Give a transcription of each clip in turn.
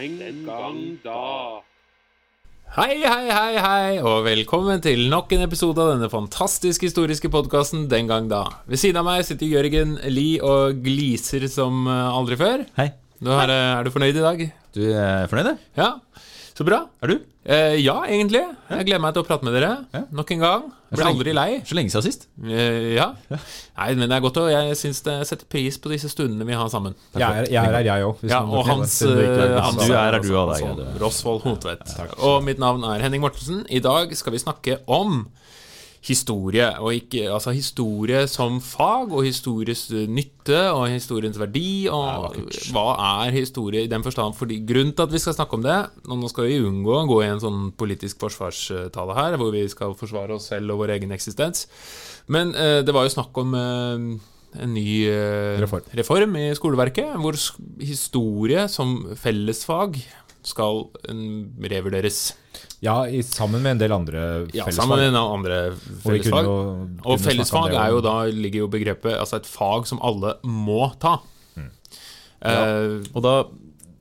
Den gang da. Hei, hei, hei, hei, og velkommen til nok en episode av denne fantastisk historiske podkasten Den gang da. Ved siden av meg sitter Jørgen Lie og gliser som eh, aldri før. Hei. Nå er, eh, er du fornøyd i dag? Du er fornøyd? Ja, så bra. Er du? Eh, ja, egentlig. Jeg gleder meg til å prate med dere Ja. nok en gang. Blir aldri lei. Så lenge siden sist. Eh, ja. Nei, men det er godt å Jeg syns det setter pris på disse stundene vi har sammen. Jeg er, jeg er her, jeg òg. Ja, og Hans, eh, Hans Du er her, du og du. Rosvold Hotvedt. Og mitt navn er Henning Mortensen. I dag skal vi snakke om historie. Ikke, altså historie som fag, og historiens nytte, og historiens verdi. Og hva er historie i den forstand? Fordi Grunnen til at vi skal snakke om det Og nå skal vi unngå å gå i en sånn politisk forsvarstale her, hvor vi skal forsvare oss selv og vår egen eksistens. Men eh, det var jo snakk om eh, en ny eh, Reform. i skoleverket, hvor historie som fellesfag skal revurderes. Ja, i, sammen med en del andre fellesfag. Ja, sammen med en del andre Og kunne fellesfag. jo- Og fellesfag er jo da ligger jo begrepet Altså et fag som alle må ta. Mm. Eh, Og da,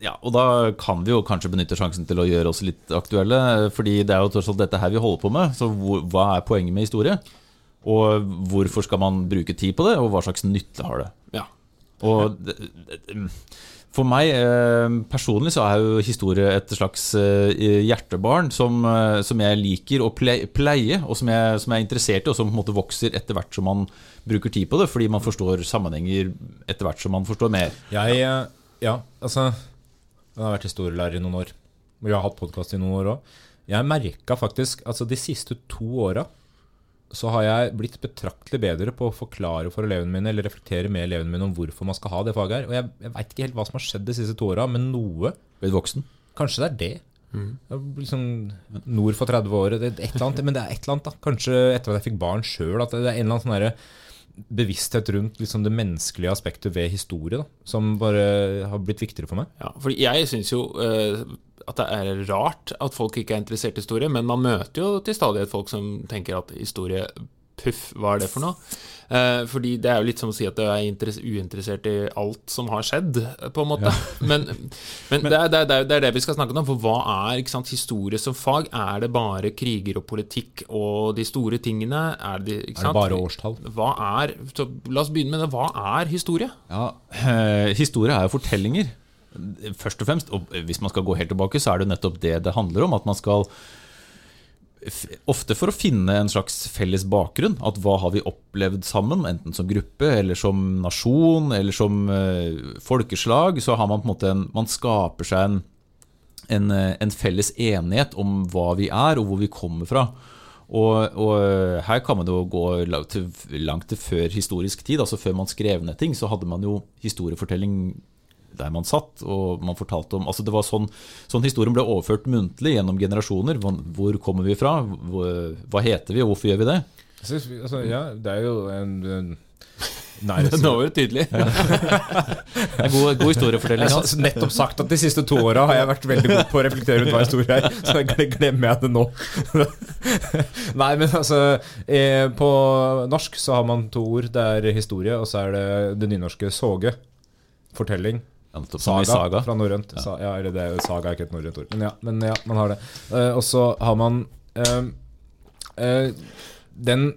ja, og da kan vi jo kanskje benytte sjansen til å gjøre oss litt aktuelle. Fordi det er jo tross alt dette her vi holder på med. Så hva er poenget med historie? Og hvorfor skal man bruke tid på det, og hva slags nytte har det? ja. Og det- det- for meg eh, personlig så er jo historie et slags eh, hjertebarn som, eh, som jeg liker å pleie, og som jeg, som jeg er interessert i, og som på en måte vokser etter hvert som man bruker tid på det, fordi man forstår sammenhenger etter hvert som man forstår mer. Jeg, ja, altså Jeg har vært historielærer i noen år. Vi har hatt podkast i noen år òg. Jeg merka faktisk Altså, de siste to åra så har jeg blitt betraktelig bedre på å forklare for elevene mine, eller reflektere med elevene mine om hvorfor man skal ha det faget her. Og jeg, jeg veit ikke helt hva som har skjedd de siste to åra, men noe Blitt voksen. Kanskje det er det. Er Liksom Nord for 30 år, det er et eller annet, men det er et eller annet da Kanskje etter at jeg fikk barn sjøl, at det er en eller annen sånn derre bevissthet rundt liksom det menneskelige aspektet ved historie da, som bare har blitt viktigere for meg. ja. Fordi jeg syns jo eh, at det er rart at folk ikke er interessert i historie, men man møter jo til stadighet folk som tenker at historie Puff, hva er det for noe? Eh, fordi det er jo litt som å si at du er uinteressert i alt som har skjedd, på en måte. Men, men det, er, det, er, det er det vi skal snakke om. For hva er sant, historie som fag? Er det bare kriger og politikk og de store tingene? Er det, Er det bare årstall? Hva er, så La oss begynne med det. Hva er historie? Ja, eh, historie er jo fortellinger, først og fremst. Og hvis man skal gå helt tilbake, så er det nettopp det det handler om. At man skal Ofte for å finne en slags felles bakgrunn. At hva har vi opplevd sammen, enten som gruppe, eller som nasjon, eller som eh, folkeslag. Så har man på en måte en Man skaper seg en, en, eh, en felles enighet om hva vi er, og hvor vi kommer fra. Og, og eh, her kan man jo gå langt til, langt til før historisk tid. altså Før man skrev ned ting, så hadde man jo historiefortelling der man satt. og man fortalte om, altså det var sånn, sånn historien ble overført muntlig gjennom generasjoner. Hvor, kommer vi fra? Hva heter vi, og hvorfor gjør vi det? Synes, altså, ja, det er jo en, en nærhet Nå var det tydelig. Det er god, god historiefortelling. Jeg har nettopp sagt at de siste to åra har jeg vært veldig god på å reflektere rundt hva historie er, så jeg glemmer jeg det nå. Nei, men altså eh, På norsk så har man to ord. Det er historie, og så er det det nynorske såge. Fortelling. Ja, Saga, saga. fra norrønt. Sa, ja, eller det saga er ikke et norrønt ord. Men ja, men ja, man har det. Uh, og så har man uh, uh, den,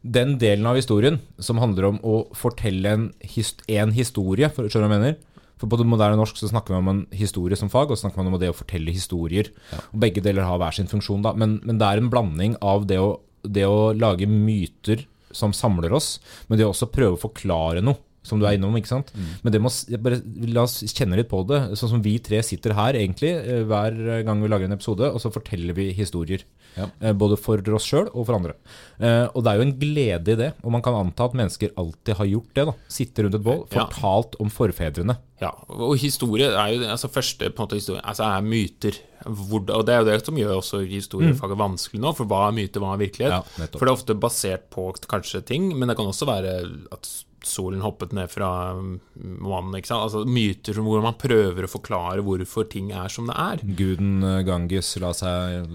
den delen av historien som handler om å fortelle en, his, en historie, for, skjønner du hva jeg mener? For på det moderne norsk så snakker man om en historie som fag, og så snakker man om det å fortelle historier. Og begge deler har hver sin funksjon, da. Men, men det er en blanding av det å, det å lage myter som samler oss, men det å også prøve å forklare noe som du er innom, ikke sant? Men det må, bare, la oss kjenne litt på det. Sånn som vi tre sitter her egentlig, eh, hver gang vi lager en episode, og så forteller vi historier. Ja. Eh, Både for oss sjøl og for andre. Eh, Og det er jo en glede i det, og man kan anta at mennesker alltid har gjort det. da Sitte rundt et bål, Ja. fortalt om forfedrene. Ja, og historie er jo altså første på en måte historie, altså er myter. Hvor, og det er jo det som gjør også historiefaget vanskelig nå, for hva er myte, hva er virkelighet? Ja, for det er ofte basert på kanskje ting, men det kan også være at solen hoppet ned fra mannen. ikke sant? Altså myter som hvor man prøver å forklare hvorfor ting er som det er. Guden eh, Ganges la seg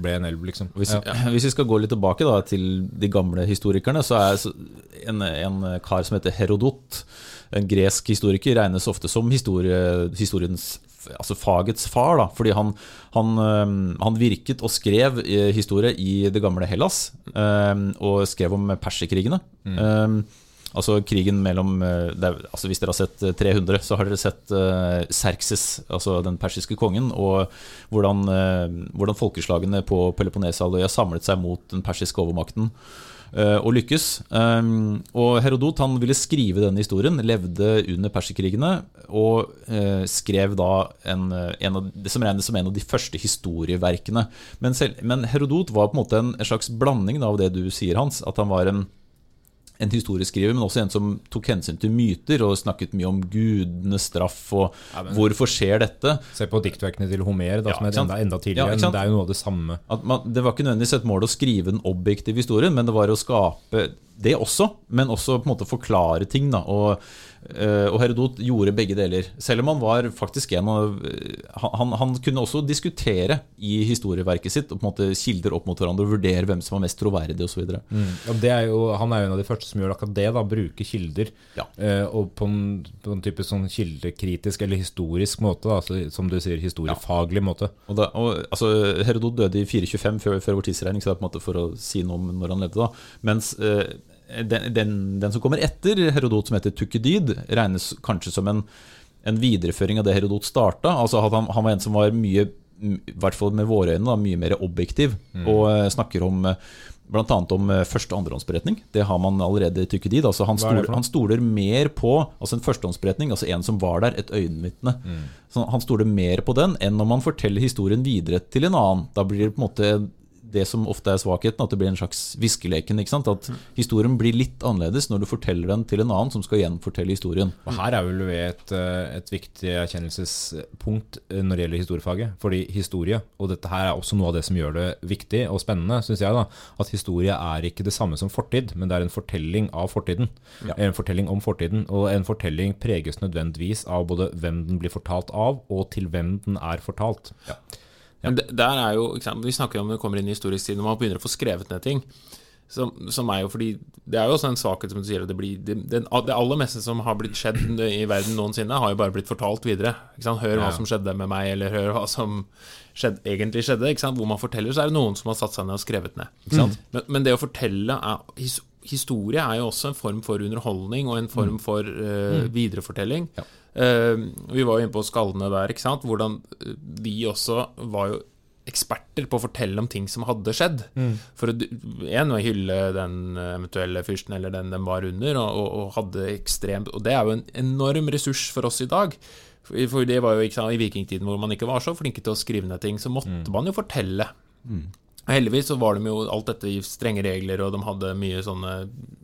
ble en elv, liksom. Hvis, Ja. hvis vi skal gå litt tilbake da, til de gamle historikerne, så er en, en kar som heter Herodot, en gresk historiker, regnes ofte som historie, historiens altså fagets far, da, fordi han, han, eh, han virket og skrev eh, historie i det gamle Hellas, eh, og skrev om perserkrigene. Eh, altså krigen mellom eh, er, altså Hvis dere har sett eh, 300, så har dere sett uh, Serkses, altså den persiske kongen, og hvordan, uh, hvordan folkeslagene på Peloponneshalvøya samlet seg mot den persiske overmakten Uh, og lykkes. Um, og Herodot han ville skrive denne historien, levde under perserkrigene, og uh, skrev da en, eh, en av, det som regnes som en av de første historieverkene. Men, selv, men Herodot var på en måte en, en slags blanding av det du sier, Hans, at han var en en historieskriver, men også en som tok hensyn til myter og snakket mye om gudenes straff og Ja, men- hvorfor skjer dette. Se på diktverkene til Homer, da, Ja, som er enda, enda tidligere. Ja, det er jo noe av det samme. At man, det var ikke nødvendigvis et mål å skrive den objektive historien, men det var å skape det også, men også på en måte forklare ting. Da, og, eh, og Herodot gjorde begge deler. Selv om han var faktisk en av eh, han, han kunne også diskutere i historieverket sitt og på en måte kilder opp mot hverandre og vurdere hvem som var mest troverdig osv. Mm. Ja, det er jo, han er jo en av de første som gjør akkurat det, da, bruke kilder. Ja. Eh, og på en, på en type sånn kildekritisk eller historisk måte, da, altså, som du sier, historiefaglig måte. Og da, og, altså, Herodot døde i 425 før, før vår tidsregning, så det er på en måte for å si noe om når han levde. da Mens eh, den, den, den som kommer etter Herodot, som heter Tukkedyd, regnes kanskje som en, en videreføring av det Herodot starta. Altså han, han var en som var mye, i hvert fall med våre øyne, da, mye mer objektiv. Og eh, snakker om eh, Bl.a. om eh, første- og andrehåndsberetning. Det har man allerede i Tukkedyd. Altså han, stoler, han stoler mer på altså en førstehåndsberetning, altså en som var der, et øyenvitne. Mm. han stoler mer på den enn om man forteller historien videre til en annen. Da blir det på en måte det som ofte er svakheten, at det blir en slags viskeleken. ikke sant? At historien blir litt annerledes når du forteller den til en annen som skal gjenfortelle historien. Og her er vel et, eh, et viktig erkjennelsespunkt eh, når det gjelder historiefaget. Fordi historie, og dette her er også noe av det som gjør det viktig og spennende, syns jeg, da, at historie er ikke det samme som fortid, men det er en fortelling av fortiden. Ja. En fortelling om fortiden. Og en fortelling preges nødvendigvis av både hvem den blir fortalt av, og til hvem den er fortalt. Men det, der er jo, sant, Vi snakker om det kommer inn i historisk tid, når man begynner å få skrevet ned ting. Som, som er jo fordi Det er jo også en svakhet som du sier det blir det, det, aller meste som har blitt skjedd i verden noensinne, har jo bare blitt fortalt videre. Hør hva Ja. som skjedde med meg, eller hør hva som skjedde, egentlig skjedde. Hvor man forteller, så er det noen som har satt seg ned og skrevet ned. Sant? Men, men det å fortelle er, Historie er jo også en form for underholdning og en form for eh, viderefortelling. Ja. Uh, vi var jo inne på skallene der, ikke sant? Hvordan vi de også var jo eksperter på å fortelle om ting som hadde skjedd. For én var å hylle den eh, eventuelle fyrsten eller den den var under, og, og, og hadde ekstremt Og det er jo en enorm ressurs for oss i dag. For det var jo sant, I vikingtiden hvor man ikke var så flinke til å skrive ned ting, så måtte man jo fortelle. Og Heldigvis så var de jo alt dette i strenge regler, og de hadde mye sånne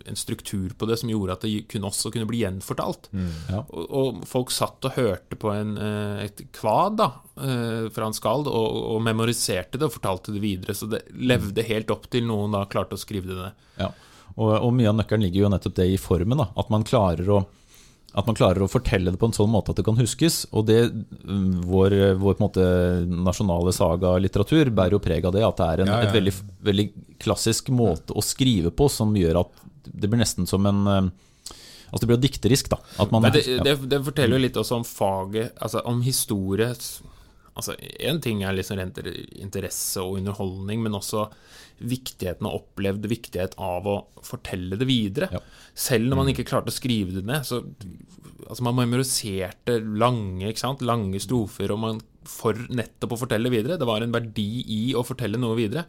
en struktur på det som gjorde at det kunne også kunne bli gjenfortalt. Ja. Og, og folk satt og hørte på en, eh, et kvad da, eh, fra en skald, og, og memoriserte det og fortalte det videre. Så det levde helt opp til noen da klarte å skrive det ned. Ja. Og, og mye av nøkkelen ligger jo nettopp det i formen. Da. At man klarer å at man klarer å fortelle det på en sånn måte at det kan huskes. Og det, vår, vår på en måte, nasjonale sagalitteratur bærer jo preg av det. At det er en Ja, ja. Et veldig, veldig klassisk måte å skrive på som gjør at det blir nesten som en eh, Altså det blir dikterisk, da. At man, det, det, det forteller jo litt også om faget, altså om historie. Altså Én ting er liksom rent interesse og underholdning, men også viktigheten og opplevd viktighet av å fortelle det videre. Ja. Selv når man ikke klarte å skrive det ned. Så, altså Man memoriserte lange, ikke sant? lange strofer og man for nettopp å fortelle videre. Det var en verdi i å fortelle noe videre.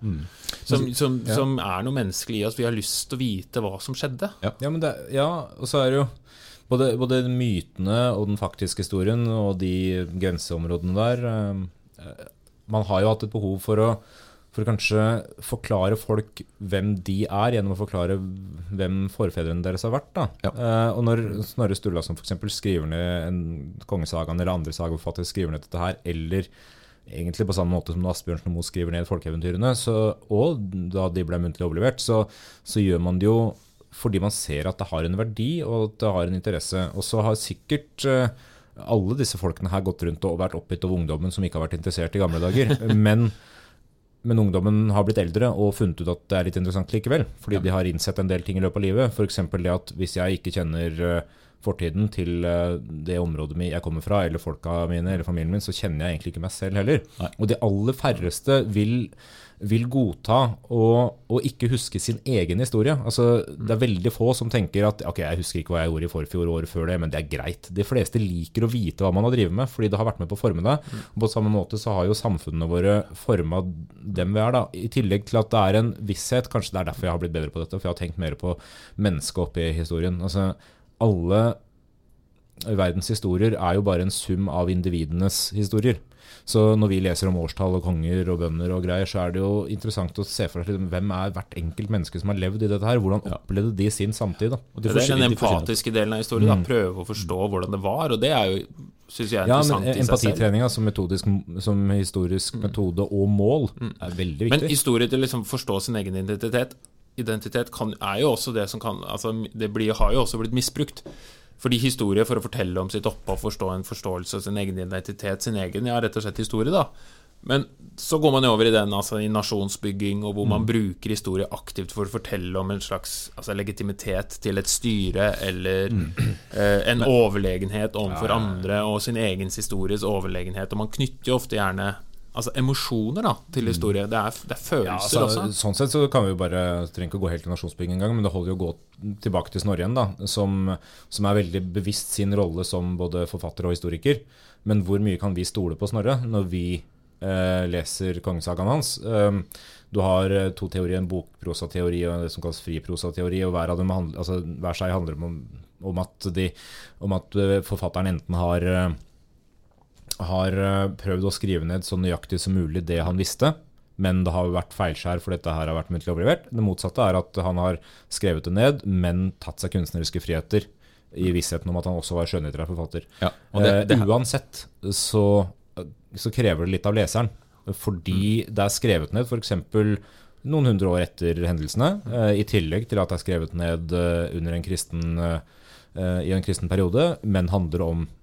Som, som, Ja. som er noe menneskelig i oss. Vi har lyst til å vite hva som skjedde. Ja, men det, ja, og så er det jo både, både mytene og den faktiske historien og de grenseområdene der eh, Man har jo hatt et behov for å, for å kanskje forklare folk hvem de er, gjennom å forklare hvem forfedrene deres har vært. Da. Ja. Uh, og når Snorre Sturlason f.eks. skriver ned en kongesagaen eller andre sagaforfattere skriver ned dette her, eller egentlig på samme måte som når Asbjørnsen og Moe skriver ned folkeeventyrene, så, og da de ble muntlig overlevert, så, så gjør man det jo fordi man ser at det har en verdi og at det har en interesse. Og så har sikkert uh, alle disse folkene her gått rundt og vært oppgitt over ungdommen som ikke har vært interessert i gamle dager. Men, men ungdommen har blitt eldre og funnet ut at det er litt interessant likevel. Fordi de har innsett en del ting i løpet av livet. F.eks. det at hvis jeg ikke kjenner eh, fortiden til eh, det området jeg kommer fra, eller folka mine, eller familien min, så kjenner jeg egentlig ikke meg selv heller. Nei. Og de aller færreste vil, vil godta å, ikke huske sin egen historie. Altså, det er veldig få som tenker at ok, jeg husker ikke hva jeg gjorde i forfjor året før det, men det er greit. De fleste liker å vite hva man har drevet med, fordi det har vært med på å forme deg. Og på samme måte så har jo samfunnene våre forma dem vi er, da. I tillegg til at det er en visshet, kanskje det er derfor jeg har blitt bedre på dette, for jeg har tenkt mer på mennesket oppi historien. Altså, alle verdens historier er jo bare en sum av individenes historier. Så når vi leser om årstall og konger og bønder og greier, så er det jo interessant å se for seg hvem er hvert enkelt menneske som har levd i dette her. Hvordan opplevde de sin samtid? da? Og de Det er den empatiske delen av historien. Da. Prøve å forstå hvordan det var. Og det er jo, syns jeg, er Ja, interessant men i seg selv. Empatitreninga som, metodisk, som historisk metode og mål er veldig viktig. Men historie til liksom forstå sin egen identitet Identitet kan, er jo også det som kan altså Det blir, har jo også blitt misbrukt. Fordi historie for å fortelle om sitt opphav, forstå en forståelse av sin egen identitet, sin egen, ja, rett og slett historie, da. Men så går man jo over i den, altså i nasjonsbygging, og hvor man bruker historie aktivt for å fortelle om en slags altså, legitimitet til et styre, eller eh, en overlegenhet overfor andre, og sin egen histories overlegenhet. Og man knytter jo ofte gjerne altså, emosjoner da, til historie. Det er, det er følelser Ja, altså, også. sånn sett så kan vi jo bare trenger ikke å gå helt til nasjonsbygging engang, men det holder jo å gå tilbake til Snorre igjen, da, som, som er veldig bevisst sin rolle som både forfatter og historiker. Men hvor mye kan vi stole på Snorre når vi eh, leser kongesagaen hans? Um, du har eh, to teorier, en bokprosateori og det som kalles friprosateori, og hver av dem handler, altså, hver seg handler om, om at, de, om at eh, forfatteren enten har eh, har eh, prøvd å skrive ned så nøyaktig som mulig det han visste, men det har vært feilskjær for dette her har vært muntlig overlevert. Det motsatte er at han har skrevet det ned, men tatt seg kunstneriske friheter i vissheten om at han også var skjønnlitterær forfatter. Ja, og det, det, uh, uansett så, så krever det litt av leseren, fordi det er skrevet ned f.eks. noen hundre år etter hendelsene, Uh, i tillegg til at det er skrevet ned uh, under en kristen, eh, i en kristen periode, men handler om eh,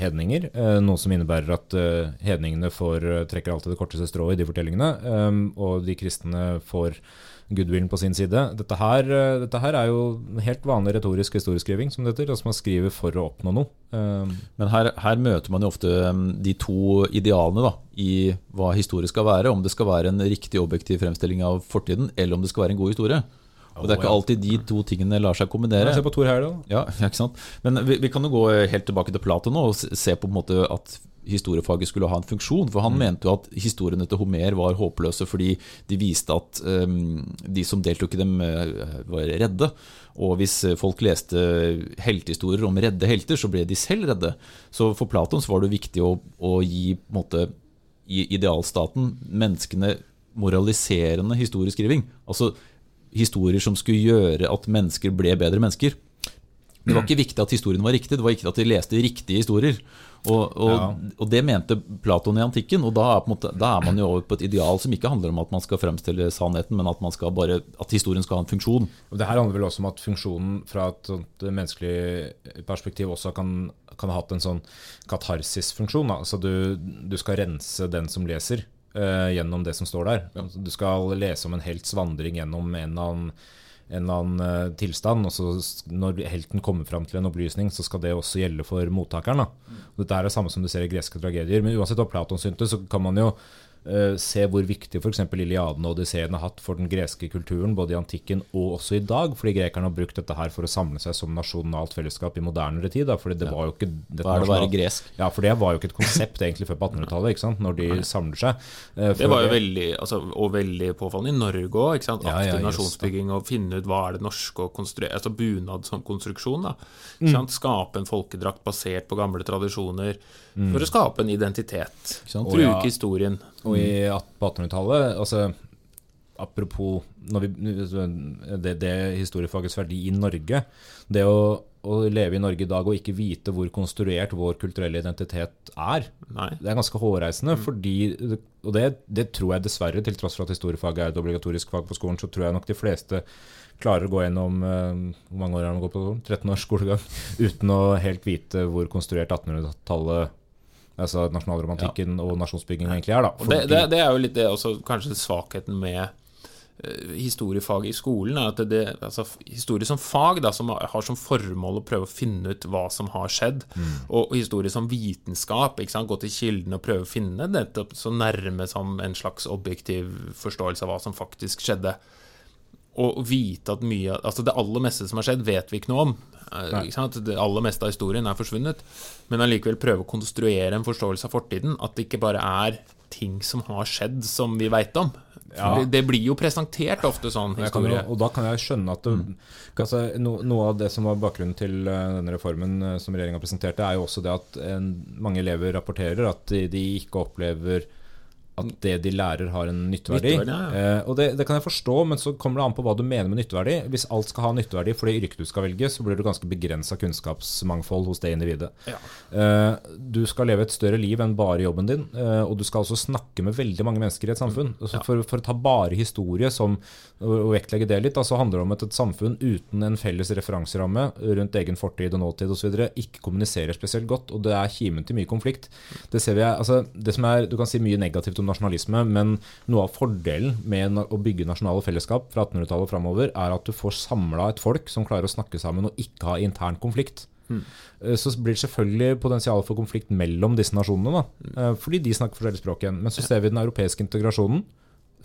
hedninger, eh, noe som innebærer at eh, hedningene får, eh, trekker alltid det korteste strået i de fortellingene, eh, og de kristne får goodwillen på sin side. Dette her, eh, dette her er jo helt vanlig retorisk historieskriving, som det heter, altså man skriver for å oppnå noe. Eh, Men her, her møter man jo ofte de to idealene da, i hva historie skal være. Om det skal være en riktig objektiv fremstilling av fortiden, eller om det skal være en god historie. Og Det er ikke alltid de to tingene lar seg kombinere. Se på Thor her, da. Ja, ikke sant? Men vi, vi kan jo gå helt tilbake til Plato nå og se på, en måte at historiefaget skulle ha en funksjon. For han mente jo at historiene til Homer var håpløse fordi de viste at um, de som deltok i dem, uh, var redde. Og hvis uh, folk leste heltehistorier om redde helter, så ble de selv redde. Så for Platon så var det viktig å, å gi måte, i idealstaten menneskene moraliserende historieskriving. Altså historier som skulle gjøre at mennesker ble bedre mennesker. Det var ikke viktig at historien var riktig, det var viktig at de leste riktige historier. Og, og, Ja. og det mente Platon i antikken, og da er, måte, da er man jo over på et ideal som ikke handler om at man skal fremstille sannheten, men at, bare, at historien skal ha en funksjon. Og Det her handler vel også om at funksjonen fra et sånt menneskelig perspektiv også kan, kan ha hatt en sånn katarsisfunksjon. Altså du, du skal rense den som leser eh, gjennom det som står der. Ja. Du skal lese om en helts vandring gjennom en eller annen, en eller annen eh, tilstand. Og så når helten kommer fram til en opplysning, så skal det også gjelde for mottakeren. da. Og Dette er det samme som du ser i greske tragedier. Men uansett hva Platon syntes, så kan man jo se hvor viktig f.eks. Iliaden og Odysseen har hatt for den greske kulturen, både i antikken og også i dag. Fordi grekerne har brukt dette her for å samle seg som nasjonalt fellesskap i modernere tid. Da, fordi det var jo ikke det nasjonalt- gresk? Ja, for det var jo ikke et konsept egentlig før på 1800-tallet, ikke sant? når de samler seg. Eh, Det var jo veldig, altså, og veldig påfallende i Norge òg. Ja, ja, nasjonsbygging og finne ut hva er det norske å konstruere Altså bunad som konstruksjon. da Mm. Skape en folkedrakt basert på gamle tradisjoner for å skape en identitet. Bruke ja. historien. Og i, på 1800-tallet altså, Apropos når vi, det, det historiefagets verdi i Norge. Det å, å leve i Norge i dag og ikke vite hvor konstruert vår kulturelle identitet er, Nei. det er ganske hårreisende. fordi, Og det, det tror jeg dessverre, til tross for at historiefaget er et obligatorisk fag på skolen, så tror jeg nok de fleste klarer å gå gjennom eh, Hvor mange år har man gått på skolen? 13 års skolegang. Uten å helt vite hvor konstruert 1800-tallet Altså nasjonalromantikken og nasjonsbyggingen egentlig er. da. Det, det, det er jo litt det også kanskje svakheten med eh, historiefaget i skolen, er at det, altså, historie som fag, da, som har som formål å prøve å finne ut hva som har skjedd, og, og historie som vitenskap, gå til kildene og prøve å finne dette så nærme som en slags objektiv forståelse av hva som faktisk skjedde. Og vite at mye Altså det aller meste som har skjedd, vet vi ikke noe om. Eh? Det aller meste av historien er forsvunnet. Men allikevel prøve å konstruere en forståelse av fortiden. At det ikke bare er ting som har skjedd, som vi veit om. Ja. det, det blir jo presentert ofte sånn jo, historie. og da kan jeg skjønne at det, altså, no, Noe av det som var bakgrunnen til eh, denne reformen eh, som regjeringa presenterte, er jo også det at en, mange elever rapporterer at de, de ikke opplever at det de lærer, har en nytteverdi. Nytteverdi, ja, Eh, og det, det kan jeg forstå, men så kommer det an på hva du mener med nytteverdi. Hvis alt skal ha nytteverdi for det yrket du skal velge, så blir det ganske begrensa kunnskapsmangfold hos det individet. Eh, du skal leve et større liv enn bare jobben din, eh, og du skal også snakke med veldig mange mennesker i et samfunn. Ja. for, for å ta bare historie som, og vektlegge det litt, da, så handler det om at et samfunn uten en felles referanseramme rundt egen fortid og nåtid osv. ikke kommuniserer spesielt godt, og det er kimen til mye konflikt. Det ser vi, altså, det som er, Du kan si mye negativt om nasjonalisme, men noe av fordelen med å bygge nasjonale fellesskap fra 1800-tallet og framover, er at du får samla et folk som klarer å snakke sammen og ikke ha intern konflikt. Mm. Så blir det selvfølgelig potensial for konflikt mellom disse nasjonene, da, eh, fordi de snakker forskjellig språk igjen. Men så ser vi den europeiske integrasjonen.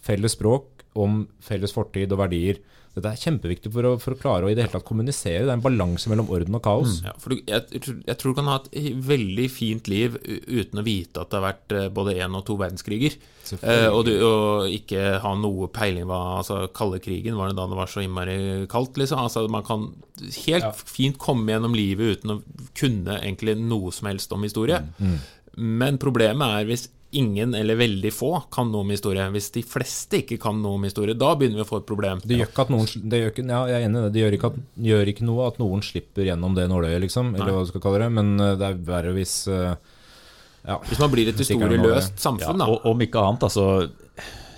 Felles språk om felles fortid og verdier. Dette er kjempeviktig for å, for å klare å i det hele tatt kommunisere. Det er en balanse mellom orden og kaos. Ja, for du, jeg, jeg tror- du kan ha et veldig fint liv uten å vite at det har vært eh, både én og to verdenskriger. Eh, og, du, og ikke ha noe peiling hva altså, Kalde krigen var det da det var så innmari kaldt, liksom. Altså, man kan helt fint komme gjennom livet uten å kunne egentlig noe som helst om historie. Men problemet er hvis ingen eller veldig få kan noe om historie. Hvis de fleste ikke kan noe om historie, da begynner vi å få et problem. Det gjør ikke at noen det gjør ikke, Ja, jeg er enig i det. Det gjør ikke, at, gjør ikke noe at noen slipper gjennom det nåløyet, liksom. Eller Nei. hva du skal kalle det. Men eh, det er verre hvis eh, ja. Hvis man blir et historieløst samfunn, da. og, om ikke annet, altså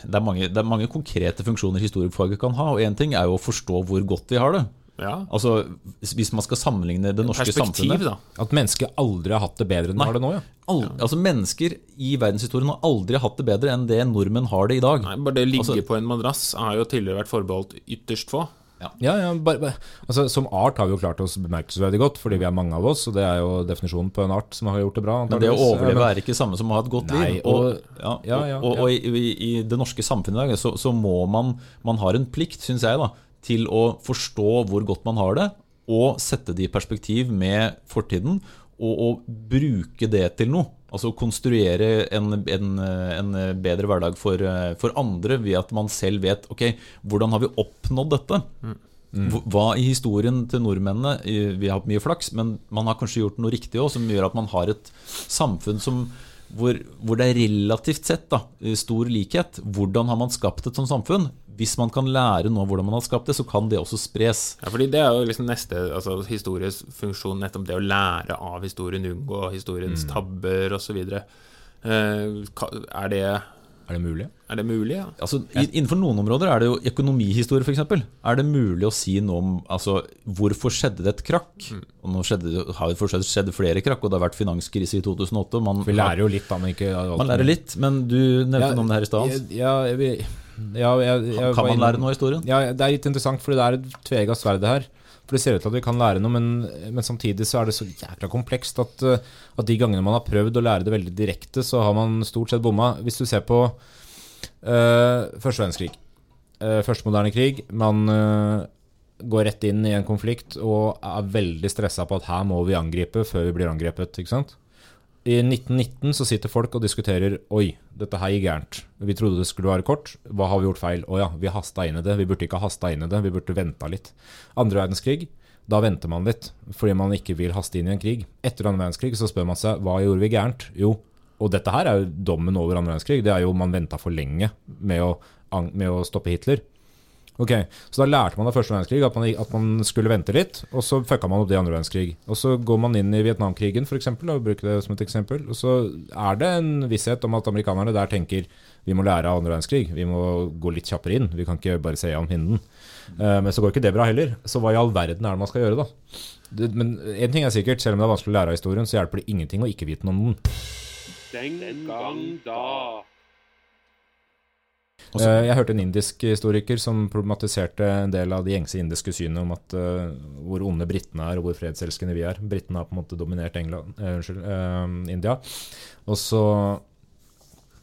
det er, mange, det er mange konkrete funksjoner historiefaget kan ha, og én ting er jo å forstå hvor godt vi har det. Ja. Altså, Hvis man skal sammenligne det norske samfunnet da. At mennesket aldri har hatt det bedre enn det har det nå, ja. Al altså Mennesker i verdenshistorien har aldri hatt det bedre enn det nordmenn har det i dag. Nei, bare det å ligge Altså- på en madrass har jo tidligere vært forbeholdt ytterst få. Ja, ja, bare, bare, altså, Som art har vi jo klart oss bemerkelsesverdig godt, fordi vi er mange av oss. Og det er jo definisjonen på en art som har gjort det bra. Men det å overleve er ikke samme som å ha et godt Nei, liv. og- ja, ja, ja, og, og, og i, i, i det norske samfunnet i dag så, så må man Man har en plikt, syns jeg, da, til å forstå hvor godt man har det, og sette det i perspektiv med fortiden, og, og bruke det til noe. Altså konstruere en, en, en bedre hverdag for, for andre ved at man selv vet Ok, hvordan har vi oppnådd dette? Hva- Hva i historien til nordmennene Vi har hatt mye flaks, men man har kanskje gjort noe riktig òg, som gjør at man har et samfunn som hvor, hvor det er relativt sett da, stor likhet. Hvordan har man skapt et sånt samfunn? Hvis man kan lære nå hvordan man har skapt det, så kan det også spres. Ja, fordi Det er jo liksom neste altså historiens funksjon, nettopp det å lære av historien, unngå historiens tabber osv. Eh, er, det, Er det mulig? er det mulig? Ja? Altså, Innenfor noen områder er det jo økonomihistorie, f.eks. Er det mulig å si noe om altså, hvorfor skjedde det et krakk? Og nå skjedde, har det fortsatt skjedd flere krakk, og det har vært finanskrise i 2008. og Man, Vi lærer jo litt, da, men ikke alt. man lærer litt, men du nevnte noe om det her i stad. Ja, jeg, jeg, ja, jeg, jeg, Kan man lære noe av historien? Ja, det er litt interessant, for det er et tvega sverd her. For Det ser ut til at vi kan lære noe, men, men samtidig så er det så jækla komplekst at, eh, at de gangene man har prøvd å lære det veldig direkte, så har man stort sett bomma. Hvis du ser på uh, første verdenskrig, uh, første moderne krig Man uh, går rett inn i en konflikt og er veldig stressa på at her må vi angripe før vi blir angrepet. ikke sant? I 1919 så sitter folk og diskuterer Oi, dette her gikk gærent. Vi trodde det skulle være kort. Hva har vi gjort feil? Å ja, vi hasta inn i det. Vi burde ikke ha hasta inn i det. Vi burde venta litt. Andre verdenskrig, da venter man litt. Fordi man ikke vil haste inn i en krig. Etter andre verdenskrig så spør man seg hva gjorde vi gærent? Jo, og dette her er jo dommen over andre verdenskrig. Det er jo man venta for lenge med å, med å stoppe Hitler. Ok, Så da lærte man av første verdenskrig at man, at man skulle vente litt, og så fucka man opp det i andre verdenskrig. Og så går man inn i Vietnamkrigen, for eksempel, og bruker det som et eksempel. Og så er det en visshet om at amerikanerne der tenker vi må lære av andre verdenskrig. Vi må gå litt kjappere inn. Vi kan ikke bare se gjennom hinden. Eh, men så går ikke det bra heller. Så hva i all verden er det man skal gjøre, da? Men én ting er sikkert, selv om det er vanskelig å lære av historien, så hjelper det ingenting å ikke vite noe om den. Den gang da. Også- Eh, Jeg hørte en indisk historiker som problematiserte en del av de gjengse indiske synene om at uh, hvor onde britene er, og hvor fredselskende vi er. Britene har på en måte dominert England, uh, unnskyld, uh, India. Og så,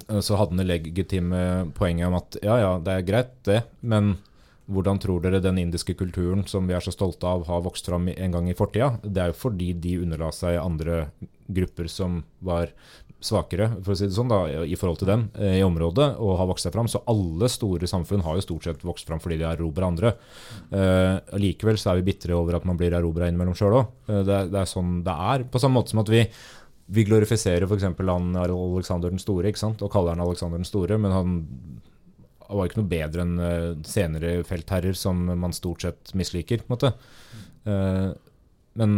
så hadde han det legitime poenget om at ja, ja, det er greit, det, men hvordan tror dere den indiske kulturen som vi er så stolte av, har vokst fram en gang i fortida? Det er jo fordi de underla seg andre grupper som var svakere, for å si det sånn, da, i forhold til dem eh, i området, og har vokst seg fram. Så alle store samfunn har jo stort sett vokst fram fordi de erobrer andre. Eh, Likevel så er vi bitre over at man blir erobra innimellom sjøl òg. Eh, det, det er sånn det er. På samme måte som at vi vi glorifiserer f.eks. han Alexander den store ikke sant? og kaller han Alexander den store, men han var ikke noe bedre enn eh, senere feltherrer som man stort sett misliker. på en måte. Eh, men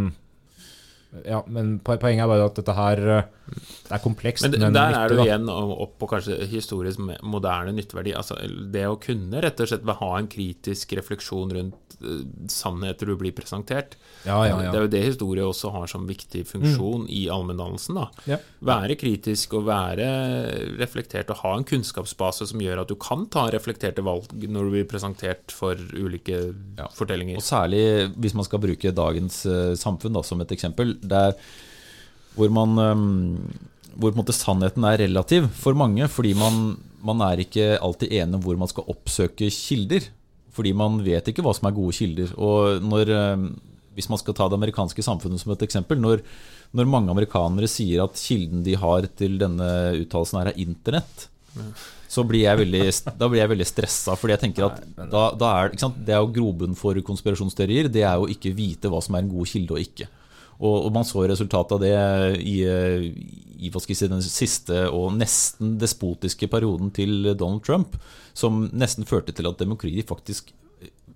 ja, men poenget er bare at dette her eh, det er komplekst, Men men, der er du igjen opp på kanskje historisk moderne nytteverdi. Altså det å kunne rett og slett ha en kritisk refleksjon rundt uh, sannheter du blir presentert. Ja, ja, ja. Det er jo det historie også har som viktig funksjon i allmenndannelsen. Ja. Være kritisk og være reflektert og ha en kunnskapsbase som gjør at du kan ta reflekterte valg når du blir presentert for ulike Ja. fortellinger. Og særlig hvis man skal bruke dagens uh, samfunn da, som et eksempel, der hvor man ehm, hvor på en måte sannheten er relativ for mange, fordi man, man er ikke alltid enig om hvor man skal oppsøke kilder. Fordi man vet ikke hva som er gode kilder. Og når, ehm, hvis man skal ta det amerikanske samfunnet som et eksempel, når, når mange amerikanere sier at kilden de har til denne uttalelsen her er internett, så blir jeg veldig, da blir jeg veldig stressa. Fordi jeg tenker at da, da er. Det er jo grobunn for konspirasjonsteorier. Det er jo ikke vite hva som er en god kilde og ikke. Og, og man så resultatet av det i, i skal jeg si, den siste og nesten despotiske perioden til Donald Trump, som nesten førte til at demokratiet faktisk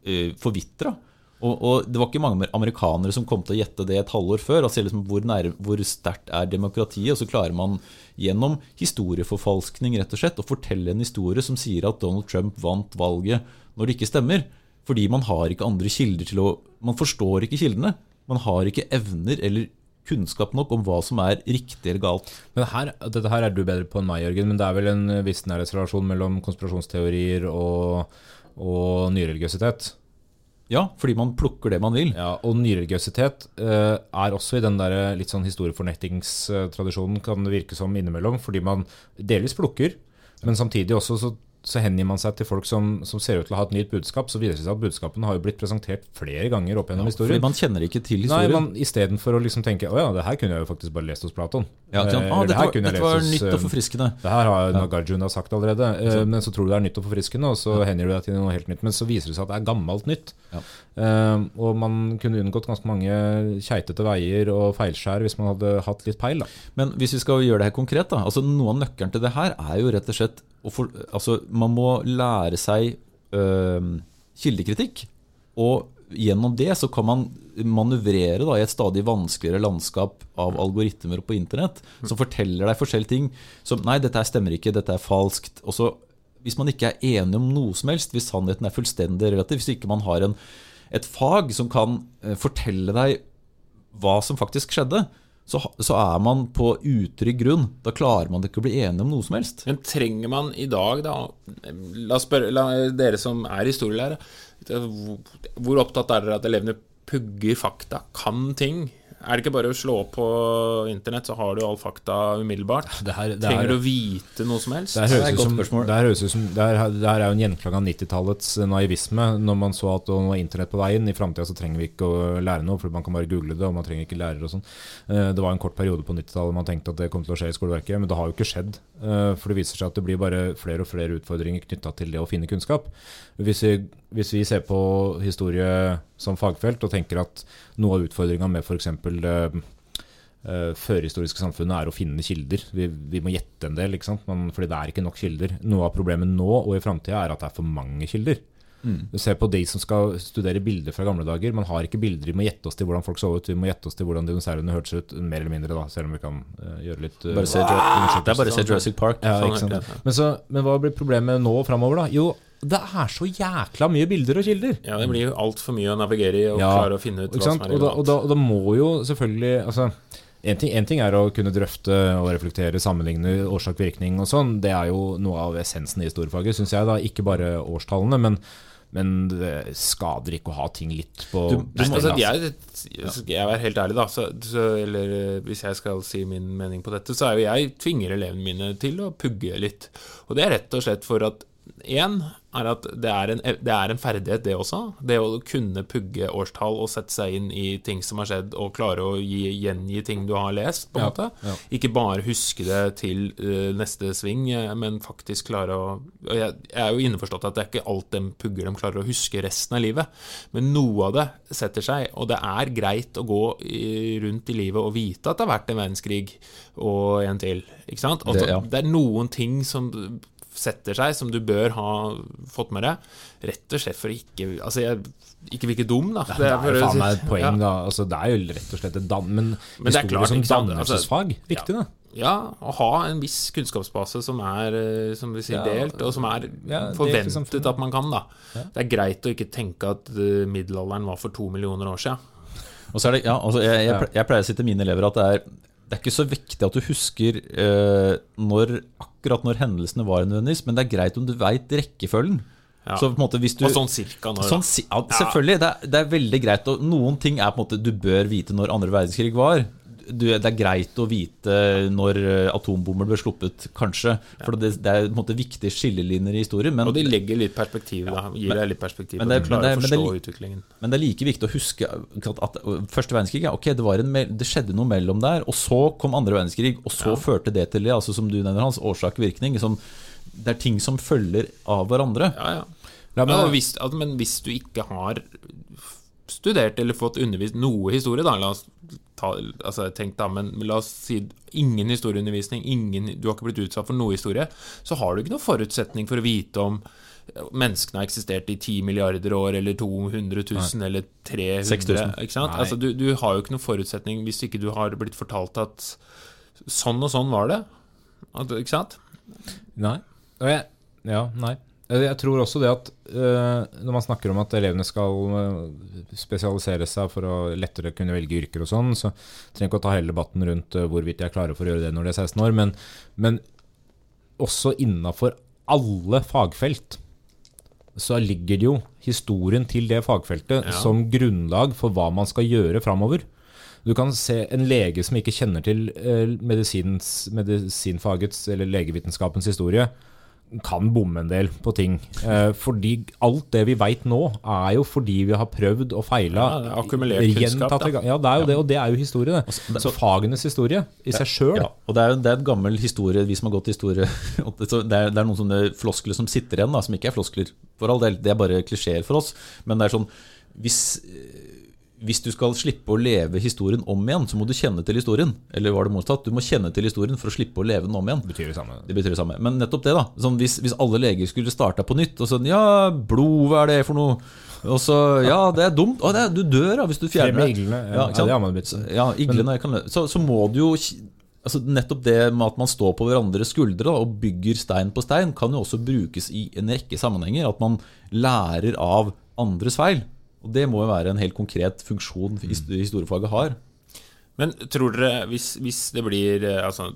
uh, forvitra. Og, og det var ikke mange amerikanere som kom til å gjette det et halvår før. Altså liksom hvor, nær- hvor sterkt er demokratiet? Og så klarer man gjennom historieforfalskning rett og slett å fortelle en historie som sier at Donald Trump vant valget når det ikke stemmer. Fordi man har ikke andre kilder til å Man forstår ikke kildene. Man har ikke evner eller kunnskap nok om hva som er riktig eller galt. Men her, dette her er du bedre på enn meg, Jørgen, men det er vel en viss nærhetsrelasjon mellom konspirasjonsteorier og, og nyreligiøsitet? Ja, fordi man plukker det man vil. Ja, og nyreligiøsitet eh, er også i den der litt sånn historiefornektingstradisjonen, kan det virke som innimellom, fordi man delvis plukker, men samtidig også så, så hengir man seg til folk som, som ser ut til å ha et nytt budskap. Så viser det seg at budskapene har jo blitt presentert flere ganger opp gjennom Fordi historien. man kjenner ikke til Nei, historien. man, Istedenfor å liksom tenke å ja, det her kunne jeg jo faktisk bare lest hos Platon. ja? Eh, ah, dette var, dette var hos, nytt og eh, forfriskende. Det her har Nagarjuna sagt allerede, eh, men så tror du det er nytt og forfriskende, og så hender du deg til noe helt nytt. Men så viser det seg at det er gammelt nytt. Ja. Eh, og man kunne unngått ganske mange keitete veier og feilskjær hvis man hadde hatt litt peil. Da. Men hvis vi skal gjøre det her konkret, da, altså noe av nøkkelen til det her er jo rett og slett for, altså Man må lære seg øh, kildekritikk, og gjennom det så kan man manøvrere da, i et stadig vanskeligere landskap av algoritmer på internett som forteller deg forskjellige ting som Nei, dette stemmer ikke, dette er falskt. Og så, hvis man ikke er enig om noe som helst, hvis sannheten er fullstendig relativ, hvis ikke man har en, et fag som kan eh, fortelle deg hva som faktisk skjedde, så, så er man på utrygg grunn. Da klarer man ikke å bli enig om noe som helst. Men trenger man i dag, da La, oss spørre, la dere som er historielærere, hvor opptatt er dere at elevene pugger fakta, kan ting? Er det ikke bare å slå opp på internett, så har du all fakta umiddelbart? Det her, det Trenger du å vite noe som helst? Det her Det er høres et ut godt som, spørsmål. det her høres ut som det her, det her er jo en gjenklang av 90-tallets naivisme. Når man så at nå er internett på veien, i framtida så trenger vi ikke å lære noe, for man kan bare google det, og man trenger ikke lærere og sånn. Eh, Det var en kort periode på 90-tallet man tenkte at det kom til å skje i skoleverket, men det har jo ikke skjedd. Eh, For det viser seg at det blir bare flere og flere utfordringer knytta til det å finne kunnskap. Hvis vi, hvis vi ser på historie som fagfelt og tenker at noe av utfordringa med f.eks. Uh, førhistoriske samfunnet er å finne kilder. Vi, vi må gjette en del, ikke sant? Man, fordi det er ikke nok kilder. Noe av problemet nå og i framtida er at det er for mange kilder. Du ser på de som skal studere bilder fra gamle dager. Man har ikke bilder, vi må gjette oss til hvordan folk så ut. Vi må gjette oss til hvordan dinosaurene hørtes ut, mer eller mindre, da, selv om vi kan uh, gjøre litt uh, Bare se, det er bare å se Jurassic Park. ja, Sånn, ikke sant? ja. Men, så, men hva blir problemet nå og framover, da? Jo, det er så jækla mye bilder og kilder. Ja, det blir jo altfor mye å navigere i og Ja, klare å finne ut hva som er Og da, og, da, og da må jo selvfølgelig altså, en ting, en ting er å kunne drøfte og reflektere, sammenligne årsak-virkning og sånn. Det er jo noe av essensen i historiefaget, syns jeg. da Ikke bare årstallene, men, men det skader ikke å ha ting litt på Du, du, stell, altså, altså. jeg, skal jeg er helt ærlig, da så, så, Eller eh, hvis jeg skal si min mening på dette, så er jo jeg tvinger elevene mine til å pugge litt. Og det er rett og slett for at Én er at det er, en, det er en ferdighet, det også. Det å kunne pugge årstall og sette seg inn i ting som har skjedd, og klare å gi, gjengi ting du har lest, på en Ja, måte. ja. Ikke bare huske det til uh, neste sving, eh, men faktisk klare å og jeg, jeg er jo innforstått at det er ikke alt de pugger de klarer å huske resten av livet, men noe av det setter seg, og det er greit å gå rundt i livet og vite at det har vært en verdenskrig og en til. Ikke sant? Altså, Det- ja. det er noen ting som setter seg, som du bør ha fått med deg. Rett og slett for å ikke Altså, jeg, ikke virke dum, da. Det er jo faen meg et poeng, ja. da. Altså, det er jo rett og slett et dan... Men, Men det er klart, som dannelsesfag, altså, dannelsesfag, viktig, da. Ja, å ha en viss kunnskapsbase som er eh, som vi sier, Ja, delt, og som er ja, forventet at man kan. da Det er greit å ikke tenke at eh, middelalderen var for to millioner år siden. Og så er det, ja, altså jeg, jeg, jeg pleier å si til mine elever at det er, det er ikke så viktig at du husker eh, når, akkurat når hendelsene var nødvendigvis, men det er greit om du veit rekkefølgen. Ja. Så på en måte hvis du Og sånn cirka når. Sånn, ja, selvfølgelig, det er, det er veldig greit. Og noen ting er på en måte du bør vite når andre verdenskrig var. Du, det er greit å vite når eh, atombomber ble sluppet, kanskje. For det, det er måte viktige skillelinjer i historien. Men, Og de legger litt perspektiv, da. Gir deg litt perspektiv, men og det- du klarer men det- å men det- forstå utviklingen. men det er like viktig å huske at, at første verdenskrig ja, ok, det, var en, det skjedde noe mellom der, og så kom andre verdenskrig, og så førte det til det, altså som du nevner, Hans, årsak-virkning. Liksom, det er ting som følger av hverandre. Ja, ja. Meg- Ja, hvis, altså, men hvis du ikke har studert eller fått undervist noe historie, da La oss ta altså, tenk da, men la oss si ingen historieundervisning, ingen, du har ikke blitt utsatt for noe historie, så har du ikke noen forutsetning for å vite om menneskene har eksistert i 10 milliarder år, eller 200 000, eller 300 6000. Ikke sant? Altså, du, du har jo ikke noen forutsetning hvis ikke du har blitt fortalt at sånn og sånn var det. At, ikke sant? Nei. Jeg, ja, nei. Eh, Jeg tror også det at eh, når man snakker om at elevene skal eh, spesialisere seg for å lettere kunne velge yrker og sånn, så trenger ikke å ta hele debatten rundt hvorvidt de er klare for å gjøre det når de er 16 år, men, men også innafor alle fagfelt så ligger det jo historien til det fagfeltet Ja. som grunnlag for hva man skal gjøre framover. Du kan se en lege som ikke kjenner til medisinfagets eller legevitenskapens historie, kan bomme en del på ting. Eh, fordi alt det vi veit nå, er jo fordi vi har prøvd og feila. Ja, er akkumulert kunnskap, da. Ja, det er jo det, og det er jo historie, det. Så fagenes historie i seg sjøl Ja, og det er, jo- det er en gammel historie, vi som har gått historie det, er, det er noen sånne floskler som sitter igjen, da, som ikke er floskler for all del. Det er bare klisjeer for oss. Men det er sånn hvis, hvis du skal slippe å leve historien om igjen, så må du kjenne til historien. Eller var det motsatt? Du må kjenne til historien for å slippe å leve den om igjen. betyr det samme. Det betyr det samme. Men nettopp det, da. Sånn, hvis, hvis alle leger skulle starta på nytt og sånn Ja, blod, hva er det for noe? Og så Ja, det er dumt. Å, det er, du dør da hvis du fjerner det. iglene. Ja, ja, det har man blitt. Ja, iglene kan så, så må du jo altså Nettopp det med at man står på hverandres skuldre og bygger stein på stein, kan jo også brukes i en rekke sammenhenger. At man lærer av andres feil. Og det må jo være en helt konkret funksjon historiefaget har. Men tror dere, hvis, hvis det blir eh, Altså,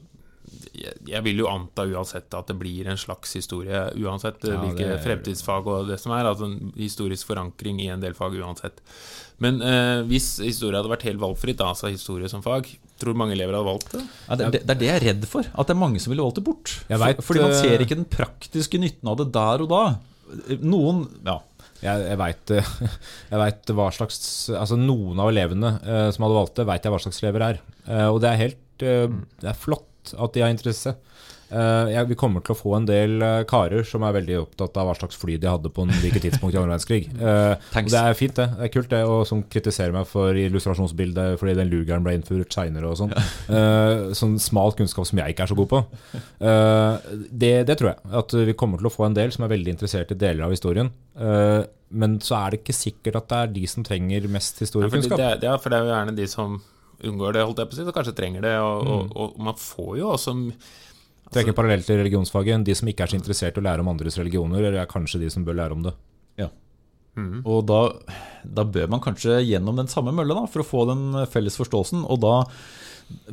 jeg, vil jo anta uansett at det blir en slags historie, uansett eh, Ja, hvilke er- fremtidsfag og det som er. Altså en historisk forankring i en del fag uansett. Men eh, hvis historie hadde vært helt valgfritt, da, altså historie som fag, tror mange elever hadde valgt det? Ja, det, det, det er det jeg er redd for. At det er mange som ville valgt det bort. Jeg For- vet, Fordi man eh, ser ikke den praktiske nytten av det der og da. Noen Ja. Jeg, jeg veit vet hva slags Altså Noen av elevene eh, som hadde valgt det, veit jeg hva slags elever er. Eh, og det er helt eh, Det er flott at de har interesse. Eh, jeg, vi kommer til å få en del eh, karer som er veldig opptatt av hva slags fly de hadde på en hvilket tidspunkt i andre verdenskrig. Eh, og det er fint, det. Det er kult, det. Og som kritiserer meg for illustrasjonsbildet fordi den lugeren ble innført seinere og sånn. Eh, sånn smal kunnskap som jeg ikke er så god på. Eh, det, det tror jeg. At vi kommer til å få en del som er veldig interessert i deler av historien. Eh, men så er det ikke sikkert at det er de som trenger mest Ja, det, historiekunnskap. det, er- ja, for det er jo gjerne de som unngår det, holdt jeg på å si, og kanskje trenger det. Og, og, og man får jo også Trekker parallelt til religionsfaget. De som ikke er så interessert i å lære om andres religioner, er kanskje de som bør lære om det. Ja. Og da, da bør man kanskje gjennom den samme mølla da, for å få den felles forståelsen. Og da,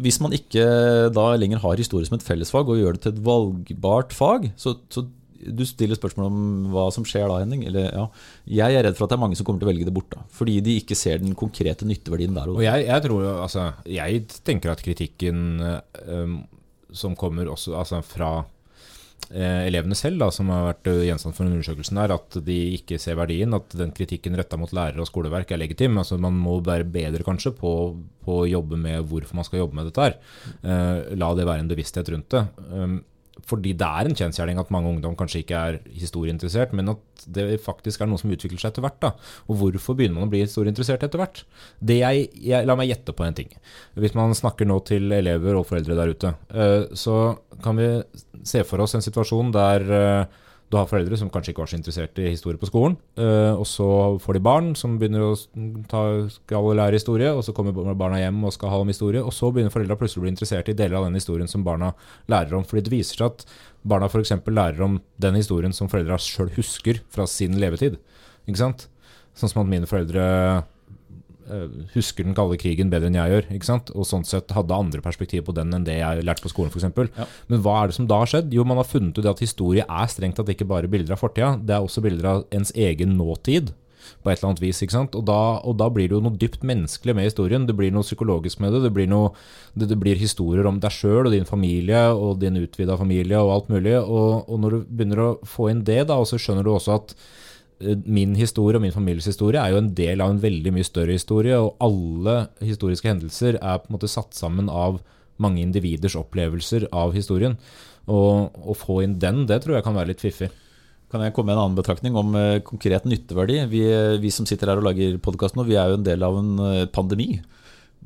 hvis man ikke da lenger har historie som et fellesfag og gjør det til et valgbart fag, så, så du stiller spørsmål om hva som skjer da, Henning. Eller, ja. Jeg er redd for at det er mange som kommer til å velge det bort. da, Fordi de ikke ser den konkrete nytteverdien der. Og jeg, jeg tror altså Jeg tenker at kritikken eh, som kommer også altså fra eh, elevene selv, da, som har vært eh, gjenstand for undersøkelsen, er at de ikke ser verdien. At den kritikken retta mot lærere og skoleverk er legitim. altså Man må være bedre kanskje på, på å jobbe med hvorfor man skal jobbe med dette her. Eh, la det være en bevissthet rundt det. Um, fordi det er en kjensgjerning at mange ungdom kanskje ikke er historieinteressert, men at det faktisk er noe som utvikler seg etter hvert. da. Og hvorfor begynner man å bli historieinteressert etter hvert? Det jeg, jeg, La meg gjette på en ting. Hvis man snakker nå til elever og foreldre der ute, eh, så kan vi se for oss en situasjon der eh, du har foreldre som kanskje ikke var så interessert i historie på skolen. Uh, og så får de barn som begynner å ta, skal lære historie, og så kommer barna hjem og skal ha om historie. Og så begynner foreldra plutselig å bli interessert i deler av den historien som barna lærer om. Fordi det viser seg at barna f.eks. lærer om den historien som foreldra sjøl husker fra sin levetid. Ikke sant? Sånn som at mine foreldre Eh, husker den kalde krigen bedre enn jeg gjør. ikke sant? Og sånn sett hadde andre perspektiver på den enn det jeg lærte på skolen f.eks. Ja. Men hva er det som da har skjedd? Jo, man har funnet ut at historie er strengt tatt ikke bare bilder av fortida, det er også bilder av ens egen nåtid. På et eller annet vis, ikke sant? Og da, og da blir det jo noe dypt menneskelig med historien. Det blir noe psykologisk med det. Det blir, noe, det, det blir historier om deg sjøl og din familie og din utvida familie og alt mulig. Og, og når du begynner å få inn det, da, og så skjønner du også at Eh, min historie og min families historie er jo en del av en veldig mye større historie, og alle historiske hendelser er på en måte satt sammen av mange individers opplevelser av historien. Og å få inn den, det tror jeg kan være litt fiffig. Kan jeg komme med en annen betraktning om uh, konkret nytteverdi? Vi, vi, som sitter her og lager podkast nå, vi er jo en del av en uh, pandemi.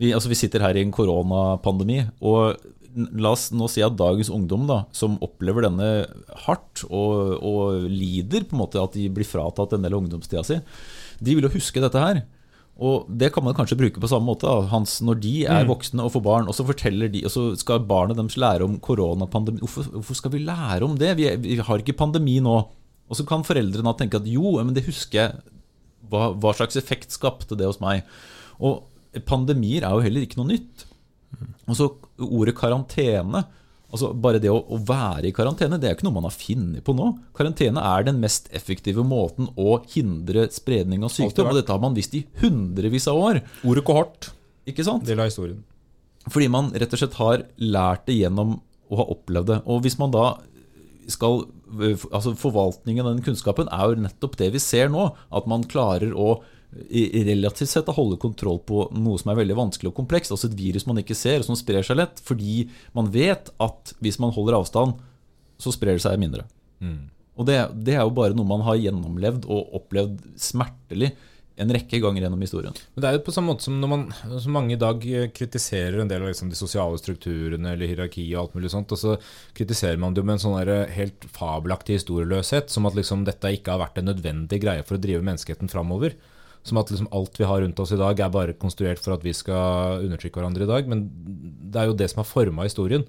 Vi, altså, vi sitter her i en koronapandemi. Og la oss nå si at dagens ungdom, da, som opplever denne hardt og, og, lider på en måte at de blir fratatt en del av ungdomstida si, de vil jo huske dette her. Og det kan man kanskje bruke på samme måte. Hans, når de er mm. voksne og får barn, og så forteller de, og så skal barnet deres lære om koronapandemi. Hvorfor, hvorfor, skal vi lære om det? Vi, vi, har ikke pandemi nå. Og så kan foreldrene tenke at jo, men det husker jeg. Hva, hva slags effekt skapte det hos meg? Og pandemier er jo heller ikke noe nytt. Og så ordet karantene. Altså Bare det å, å, være i karantene det er ikke noe man har funnet på nå. Karantene er den mest effektive måten å hindre spredning av sykdom. Og dette har man visst i hundrevis av år. Ordet kohort. Ikke sant? Del av historien. Fordi man rett og slett har lært det gjennom å ha opplevd det. Og hvis man da skal Altså Forvaltningen av den kunnskapen er jo nettopp det vi ser nå. At man klarer å relativt sett å holde kontroll på noe som er veldig vanskelig og komplekst. Altså et virus man ikke ser, og som sprer seg lett. Fordi man vet at hvis man holder avstand, så sprer det seg mindre. Mm. Og det, det, er jo bare noe man har gjennomlevd og opplevd smertelig en rekke ganger gjennom historien. Men det er jo på samme måte som når man som mange i dag kritiserer en del av liksom de sosiale strukturene eller hierarki og alt mulig sånt, og så kritiserer man det jo med en sånn helt fabelaktig historieløshet, som at liksom dette ikke har vært en nødvendig greie for å drive menneskeheten framover. Som at liksom alt vi har rundt oss i dag, er bare konstruert for at vi skal undertrykke hverandre i dag. Men det er jo det som har forma historien.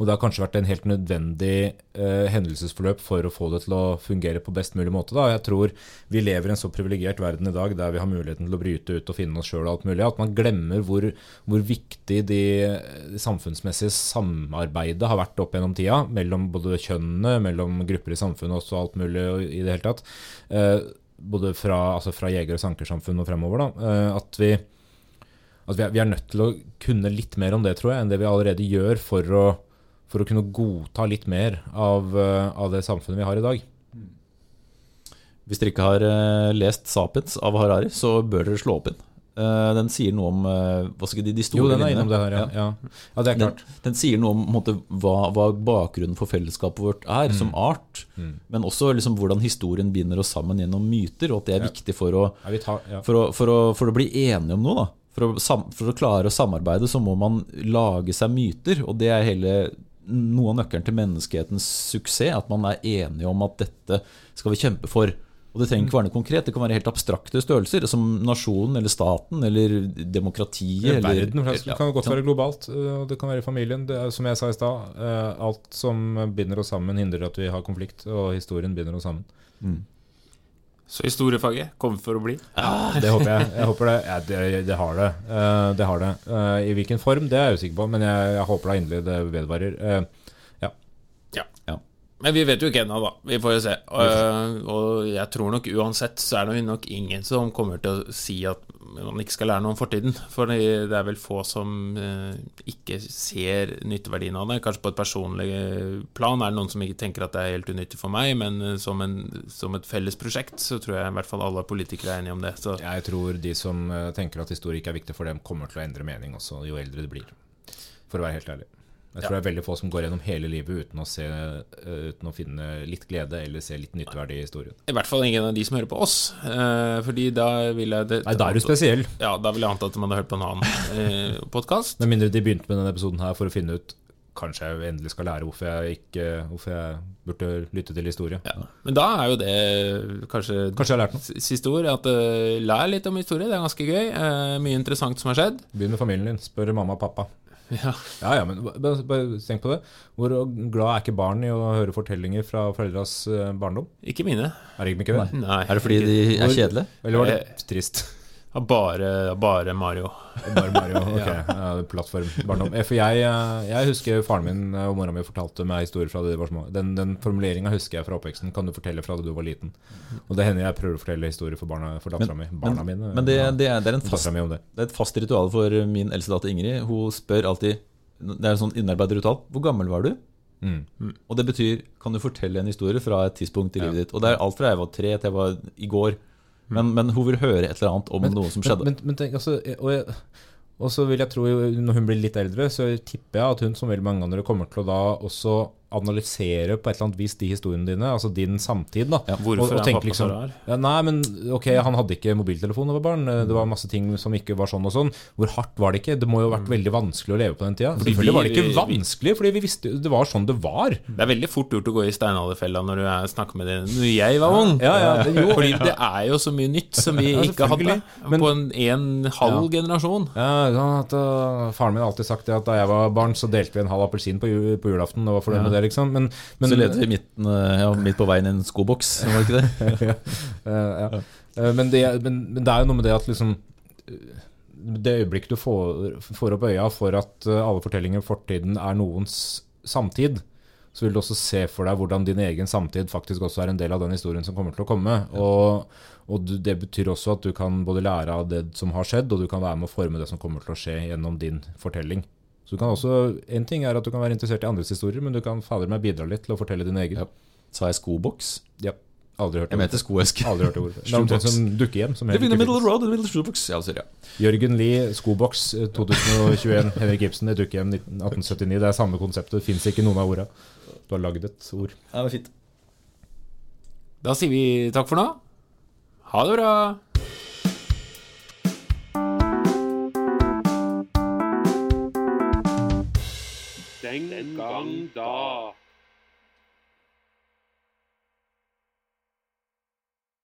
Og det har kanskje vært en helt nødvendig eh, hendelsesforløp for å få det til å fungere på best mulig måte. Da. Jeg tror vi lever i en så privilegert verden i dag der vi har muligheten til å bryte ut og finne oss sjøl og alt mulig, at man glemmer hvor, hvor viktig de, de samfunnsmessige samarbeidet har vært opp gjennom tida. Mellom både kjønnene, mellom grupper i samfunnet og alt mulig i det hele tatt. Eh, både fra, altså fra jeger- og sankersamfunn og fremover, da, eh, at, vi, at vi, er, nødt til å kunne litt mer om det, tror jeg, enn det vi allerede gjør for å, for å kunne godta litt mer av, eh, av, det samfunnet vi har i dag. Hvis dere ikke har eh, lest 'Sapiens' av Harari, så bør dere slå opp inn. Uh, den sier noe om uh, hva skal de, de store Jo, den er innom det her, ja. ja. ja det er klart. Den, den sier noe om måte, hva, hva, bakgrunnen for fellesskapet vårt er, mm. som art. Mm. Men også liksom, hvordan historien binder oss sammen gjennom myter, og at det er ja. viktig for å, tar, for, å, for, å, for å, bli enige om noe. Å, for å, klare å samarbeide så må man lage seg myter, og det er hele noe av nøkkelen til menneskehetens suksess. At man er enige om at dette skal vi kjempe for. Og det trenger ikke være noe konkret, det kan være helt abstrakte størrelser, som nasjonen eller staten eller demokratiet. Eller, verden, det kan godt være globalt, eh, og det kan være familien. Det er, som jeg sa i stad, eh, alt som binder oss sammen, hindrer at vi har konflikt, og historien binder oss sammen. Mm. Så historiefaget kommer for å bli. Ja, Det håper jeg. jeg håper det. Ja, det, det har det. Eh, det har det. Eh, I hvilken form, det er jeg usikker på, men jeg, jeg håper da inderlig det vedvarer. Eh. Men vi vet jo ikke ennå, da. Vi får jo se. Og, og jeg tror nok uansett så er det nok ingen som kommer til å si at man ikke skal lære noe om fortiden. For det er vel få som eh, ikke ser nytteverdien av det. Kanskje på et personlig plan er det noen som ikke tenker at det er helt unyttig for meg, men eh, som, en, som et felles prosjekt så tror jeg i hvert fall alle politikere er enige om det. Så Jeg tror de som eh, tenker at historie ikke er viktig for dem, kommer til å endre mening også jo eldre de blir. For å være helt ærlig. Jeg tror det er veldig få som går gjennom hele livet uten å, se, eh, uten å finne litt glede eller se litt nytteverdi i historien. i hvert fall ingen av de som hører på oss. Eh, fordi da vil jeg det, Nei, da er du spesiell. Ja, da vil jeg anta at man har hørt på en annen eh, podkast. Med mindre de begynte med denne episoden her for å finne ut Kanskje jeg endelig skal lære hvorfor jeg, ikke, hvorfor jeg burde lytte til historie. Ja. Men da er jo det kanskje, Kanskje jeg har lært noe. siste ord. At uh, lær litt om historie, det er ganske gøy. Uh, mye interessant som har skjedd. Begynn med familien din. Spør mamma og pappa. Ja. Ja, ja, men bare, bare tenk på det. Hvor glad er ikke barn i å høre fortellinger fra foreldras eh, barndom? Ikke mine. Er det ikke det? Nei. Er det fordi de er kjedelige? Eller var det trist? Ja, bare, bare Mario. Bare Mario. Ok, ja. plattform. Barndom. Eh, For jeg, eh, jeg husker faren min og mora mi fortalte meg historier fra det de var små. Den, den formuleringa husker jeg fra oppveksten. Kan du fortelle fra da du var liten? Og det hender jeg prøver å fortelle historier for, barna, for dattera mi. Barna mine. Men det, ja, det, er, det, er en fast, mi det. det er et fast ritual for min eldste datter Ingrid. Hun spør alltid Det er en sånn innarbeidet ritual. Hvor gammel var du? Mm. Og det betyr Kan du fortelle en historie fra et tidspunkt i livet ditt? Og det er alt fra jeg var tre til jeg var i går. Men, men hun vil høre et eller annet om noe som skjedde. Men, men, men tenk, altså, og, jeg, og så vil jeg tro, når hun blir litt eldre, så tipper jeg at hun som veldig mange andre kommer til å da også analysere på et eller annet vis de historiene dine, altså din samtid. da. Hvorfor Og- og tenke liksom? Ja, nei, men ok, han hadde ikke mobiltelefon da han var barn. Det var masse ting som ikke var sånn og sånn. Hvor hardt var det ikke? Det må jo ha vært veldig vanskelig å leve på den tida. Fordi Selvfølgelig var det ikke vanskelig, fordi vi visste det var sånn det var. Det er veldig fort gjort å gå i steinalderfella når du er, snakker med dine Når jeg var ung. Ja, ja, det, jo, Fordi det er jo så mye nytt som vi ikke hadde hatt Men- på en, en halv generasjon. Ja, at, uh, Faren min har alltid sagt det at da jeg var barn, så delte vi en halv appelsin på, på julaften. Det var fornøyd med det, liksom. Men, men så leter vi midten, eh, ja, midt på veien i en skoboks, var det ikke det? ja, ja. Eh, men, det, men, men det er jo noe med det at liksom eh, Det øyeblikket du får, får opp øya for at eh, alle fortellinger i fortiden er noens samtid, så vil du også se for deg hvordan din egen samtid faktisk også er en del av den historien som kommer til å komme. Og, og det betyr også at du kan både lære av det som har skjedd, og du kan være med å forme det som kommer til å skje gjennom din fortelling. Så du kan også, En ting er at du kan være interessert i andres historier, men du kan fader meg bidra litt til å fortelle din egen. Ja. Sa jeg skoboks? Ja. Aldri hørt Jeg mente skoeske. Aldri hørt det ordet. Det er omtrent som dukkehjem. Som Live in the middle of the road in the middle of the shoebox. Ja, sorry, ja. Jørgen Lie, Skoboks, eh, 2021. Henrik Ibsen, et dukkehjem 19- 1879. Det er samme konseptet. Det fins ikke noen av orda. Du har lagd et ord. Ja, det var fint. Da sier vi takk for nå. Ha det bra. Den gang da.